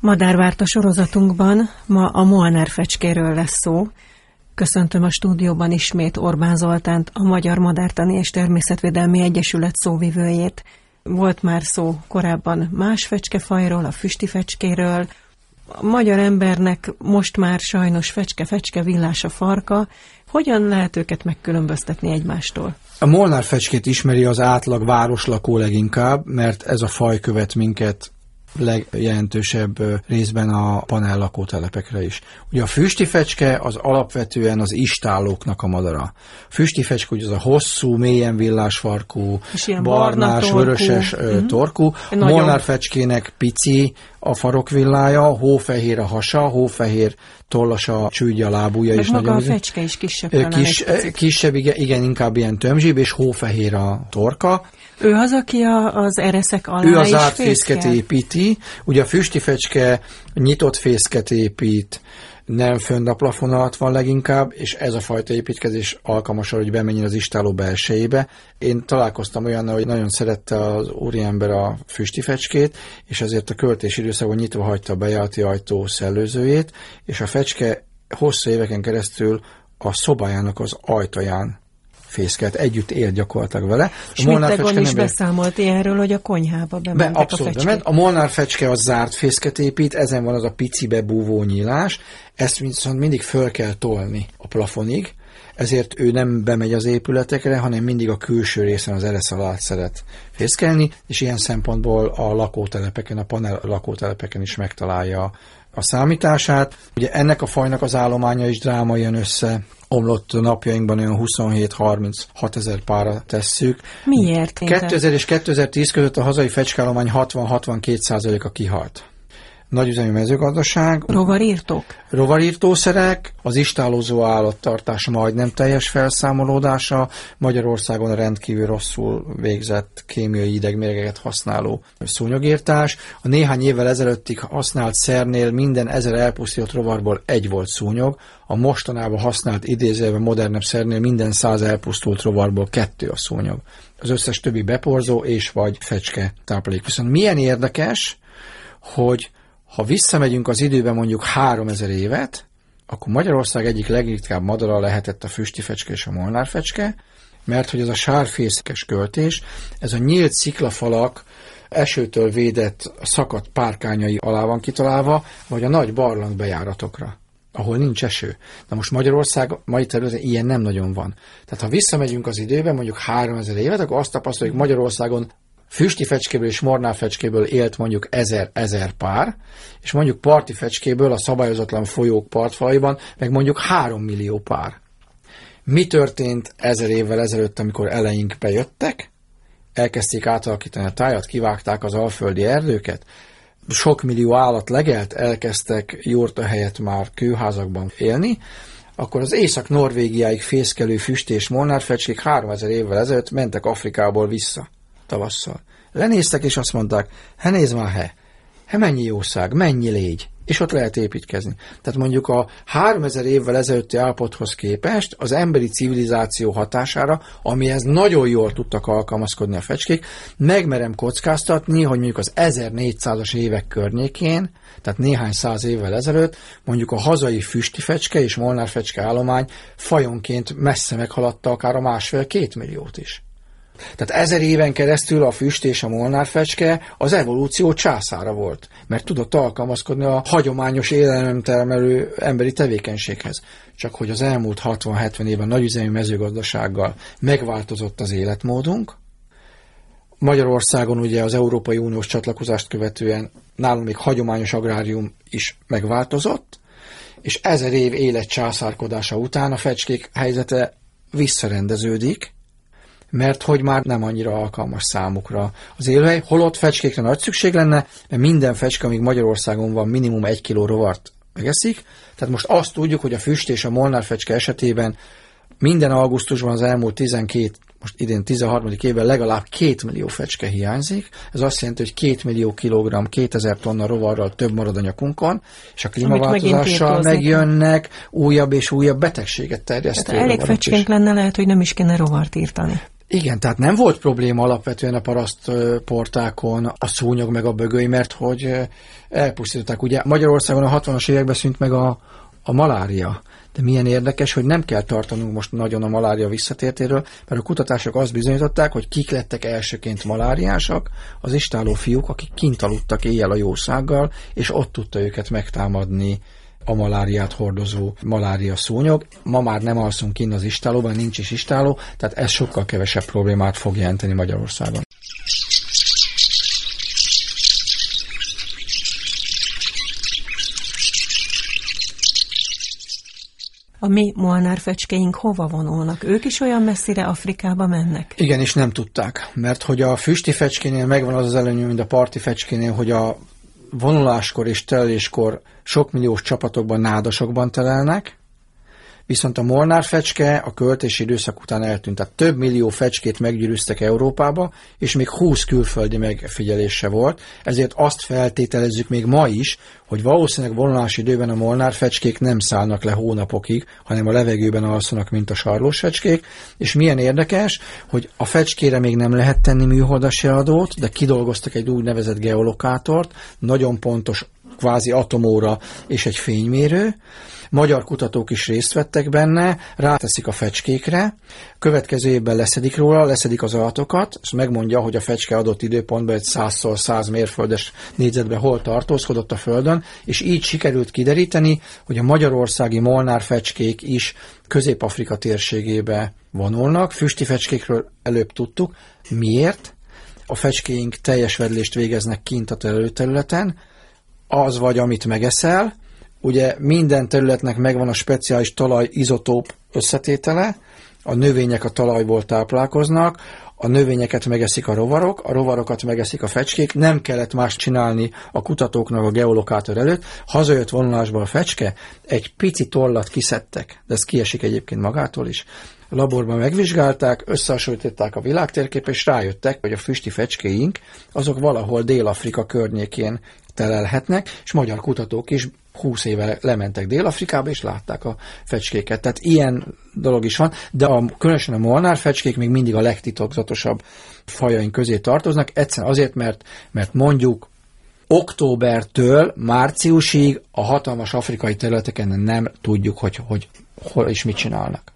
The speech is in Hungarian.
Madárvárt sorozatunkban ma a Molnár fecskéről lesz szó. Köszöntöm a stúdióban ismét Orbán Zoltánt, a Magyar Madártani és Természetvédelmi Egyesület szóvivőjét. Volt már szó korábban más fecskefajról, a füsti fecskéről. A magyar embernek most már sajnos fecske-fecske villás a farka. Hogyan lehet őket megkülönböztetni egymástól? A Molnár fecskét ismeri az átlag városlakó leginkább, mert ez a faj követ minket legjelentősebb részben a panel lakótelepekre is. Ugye a füsti fecske az alapvetően az istálóknak a madara. A füsti fecske ugye az a hosszú, mélyen villásfarkú, barnás, vöröses uh-huh. torkú. A Molnár fecskének pici a farokvillája, hófehér a hasa, hófehér tollas a csúdja, a lábúja is. Maga a fecske is kisebb. Kis, kisebb, igen, igen, inkább ilyen tömzsibb, és hófehér a torka. Ő az, aki a, az ereszek alá Ő az árt fészket építi. Ugye a füsti fecske nyitott fészket épít, nem fönn a plafon alatt van leginkább, és ez a fajta építkezés alkalmas arra, hogy bemenjen az istáló belsejébe. Én találkoztam olyannal, hogy nagyon szerette az úriember a füsti fecskét, és ezért a költés időszakban nyitva hagyta a bejárati ajtó szellőzőjét, és a fecske hosszú éveken keresztül a szobájának az ajtaján fészkelt, együtt él gyakorlatilag vele. És Molnár is beszámolt ilyenről, hogy a konyhába bementek Be, abszolút, a fecske. A Molnár fecske az zárt fészket épít, ezen van az a pici bebúvó nyílás, ezt viszont mindig föl kell tolni a plafonig, ezért ő nem bemegy az épületekre, hanem mindig a külső részen az eresz alá szeret fészkelni, és ilyen szempontból a lakótelepeken, a panel lakótelepeken is megtalálja a számítását. Ugye ennek a fajnak az állománya is dráma jön össze, omlott napjainkban olyan 27-36 ezer pára tesszük. Miért? 2000 és 2010 között a hazai fecskállomány 60-62 százaléka kihalt nagyüzemű mezőgazdaság. Rovarírtók? Rovarírtószerek, az istálózó állattartás majdnem teljes felszámolódása, Magyarországon a rendkívül rosszul végzett kémiai idegmérgeket használó szúnyogírtás. A néhány évvel ezelőttig használt szernél minden ezer elpusztított rovarból egy volt szúnyog, a mostanában használt idézőben modernebb szernél minden száz elpusztult rovarból kettő a szúnyog. Az összes többi beporzó és vagy fecske táplálék. Viszont milyen érdekes, hogy ha visszamegyünk az időben mondjuk 3000 évet, akkor Magyarország egyik legritkább madara lehetett a füstifecske és a molnárfecske, mert hogy ez a sárfészkes költés, ez a nyílt sziklafalak esőtől védett szakadt párkányai alá van kitalálva, vagy a nagy barlang bejáratokra ahol nincs eső. Na most Magyarország mai területen ilyen nem nagyon van. Tehát ha visszamegyünk az időben, mondjuk 3000 évet, akkor azt tapasztaljuk, hogy Magyarországon füsti fecskéből és mornál fecskéből élt mondjuk ezer-ezer pár, és mondjuk parti fecskéből a szabályozatlan folyók partfalaiban meg mondjuk három millió pár. Mi történt ezer évvel ezelőtt, amikor eleink bejöttek? Elkezdték átalakítani a tájat, kivágták az alföldi erdőket, sok millió állat legelt, elkezdtek jurta helyett már kőházakban élni, akkor az Észak-Norvégiáig fészkelő füst és molnárfecskék 3000 évvel ezelőtt mentek Afrikából vissza tavasszal. Lenéztek, és azt mondták, he nézd már, he, he mennyi jószág, mennyi légy, és ott lehet építkezni. Tehát mondjuk a 3000 évvel ezelőtti állapothoz képest az emberi civilizáció hatására, amihez nagyon jól tudtak alkalmazkodni a fecskék, megmerem kockáztatni, hogy mondjuk az 1400-as évek környékén, tehát néhány száz évvel ezelőtt, mondjuk a hazai füsti fecske és molnár fecske állomány fajonként messze meghaladta akár a másfél-két milliót is. Tehát ezer éven keresztül a füst és a molnárfecske az evolúció császára volt, mert tudott alkalmazkodni a hagyományos élelemtermelő emberi tevékenységhez. Csak hogy az elmúlt 60-70 évben nagyüzemű mezőgazdasággal megváltozott az életmódunk, Magyarországon ugye az Európai Uniós csatlakozást követően nálunk még hagyományos agrárium is megváltozott, és ezer év élet császárkodása után a fecskék helyzete visszarendeződik, mert hogy már nem annyira alkalmas számukra az élőhely, holott fecskékre nagy szükség lenne, mert minden fecske, amíg Magyarországon van, minimum egy kiló rovart megeszik. Tehát most azt tudjuk, hogy a füst és a molnár fecske esetében minden augusztusban az elmúlt 12, most idén 13. évben legalább 2 millió fecske hiányzik. Ez azt jelenti, hogy 2 millió kilogramm, 2000 tonna rovarral több marad a nyakunkon, és a klímaváltozással megjönnek újabb és újabb betegséget terjesztő Tehát elég fecskénk lenne, lehet, hogy nem is kéne rovart írtani. Igen, tehát nem volt probléma alapvetően a parasztportákon a szúnyog meg a bögöly, mert hogy elpusztították. Ugye Magyarországon a 60-as években szűnt meg a, a malária. De milyen érdekes, hogy nem kell tartanunk most nagyon a malária visszatértéről, mert a kutatások azt bizonyították, hogy kik lettek elsőként maláriásak, az istáló fiúk, akik kint aludtak éjjel a jószággal, és ott tudta őket megtámadni a maláriát hordozó malária szúnyog. Ma már nem alszunk kint az istálóban, nincs is istáló, tehát ez sokkal kevesebb problémát fog jelenteni Magyarországon. A mi molnár fecskeink hova vonulnak? Ők is olyan messzire Afrikába mennek? Igen, és nem tudták, mert hogy a füsti fecskénél megvan az az előnyű, mint a parti fecskénél, hogy a vonuláskor és teleléskor sok milliós csapatokban, nádasokban telelnek, viszont a Molnár fecske a költési időszak után eltűnt. Tehát több millió fecskét meggyűrűztek Európába, és még 20 külföldi megfigyelése volt, ezért azt feltételezzük még ma is, hogy valószínűleg vonulási időben a Molnár fecskék nem szállnak le hónapokig, hanem a levegőben alszanak, mint a sarlós fecskék, és milyen érdekes, hogy a fecskére még nem lehet tenni műholdas adót, de kidolgoztak egy úgynevezett geolokátort, nagyon pontos kvázi atomóra és egy fénymérő. Magyar kutatók is részt vettek benne, ráteszik a fecskékre, következő évben leszedik róla, leszedik az adatokat, és megmondja, hogy a fecske adott időpontban egy 100 száz mérföldes négyzetben hol tartózkodott a Földön, és így sikerült kideríteni, hogy a magyarországi molnár fecskék is Közép-Afrika térségébe vonulnak. Füsti fecskékről előbb tudtuk. Miért? A fecskéink teljes vedlést végeznek kint a területen, az vagy, amit megeszel. Ugye minden területnek megvan a speciális talaj izotóp összetétele, a növények a talajból táplálkoznak, a növényeket megeszik a rovarok, a rovarokat megeszik a fecskék, nem kellett más csinálni a kutatóknak a geolokátor előtt, hazajött vonulásba a fecske, egy pici tollat kiszedtek, de ez kiesik egyébként magától is, laborban megvizsgálták, összehasonlították a világtérkép, és rájöttek, hogy a füsti fecskéink azok valahol Dél-Afrika környékén telelhetnek, és magyar kutatók is 20 éve lementek Dél-Afrikába, és látták a fecskéket. Tehát ilyen dolog is van, de a, különösen a molnár fecskék még mindig a legtitokzatosabb fajaink közé tartoznak, egyszerűen azért, mert, mert mondjuk októbertől márciusig a hatalmas afrikai területeken nem tudjuk, hogy, hogy hol és mit csinálnak.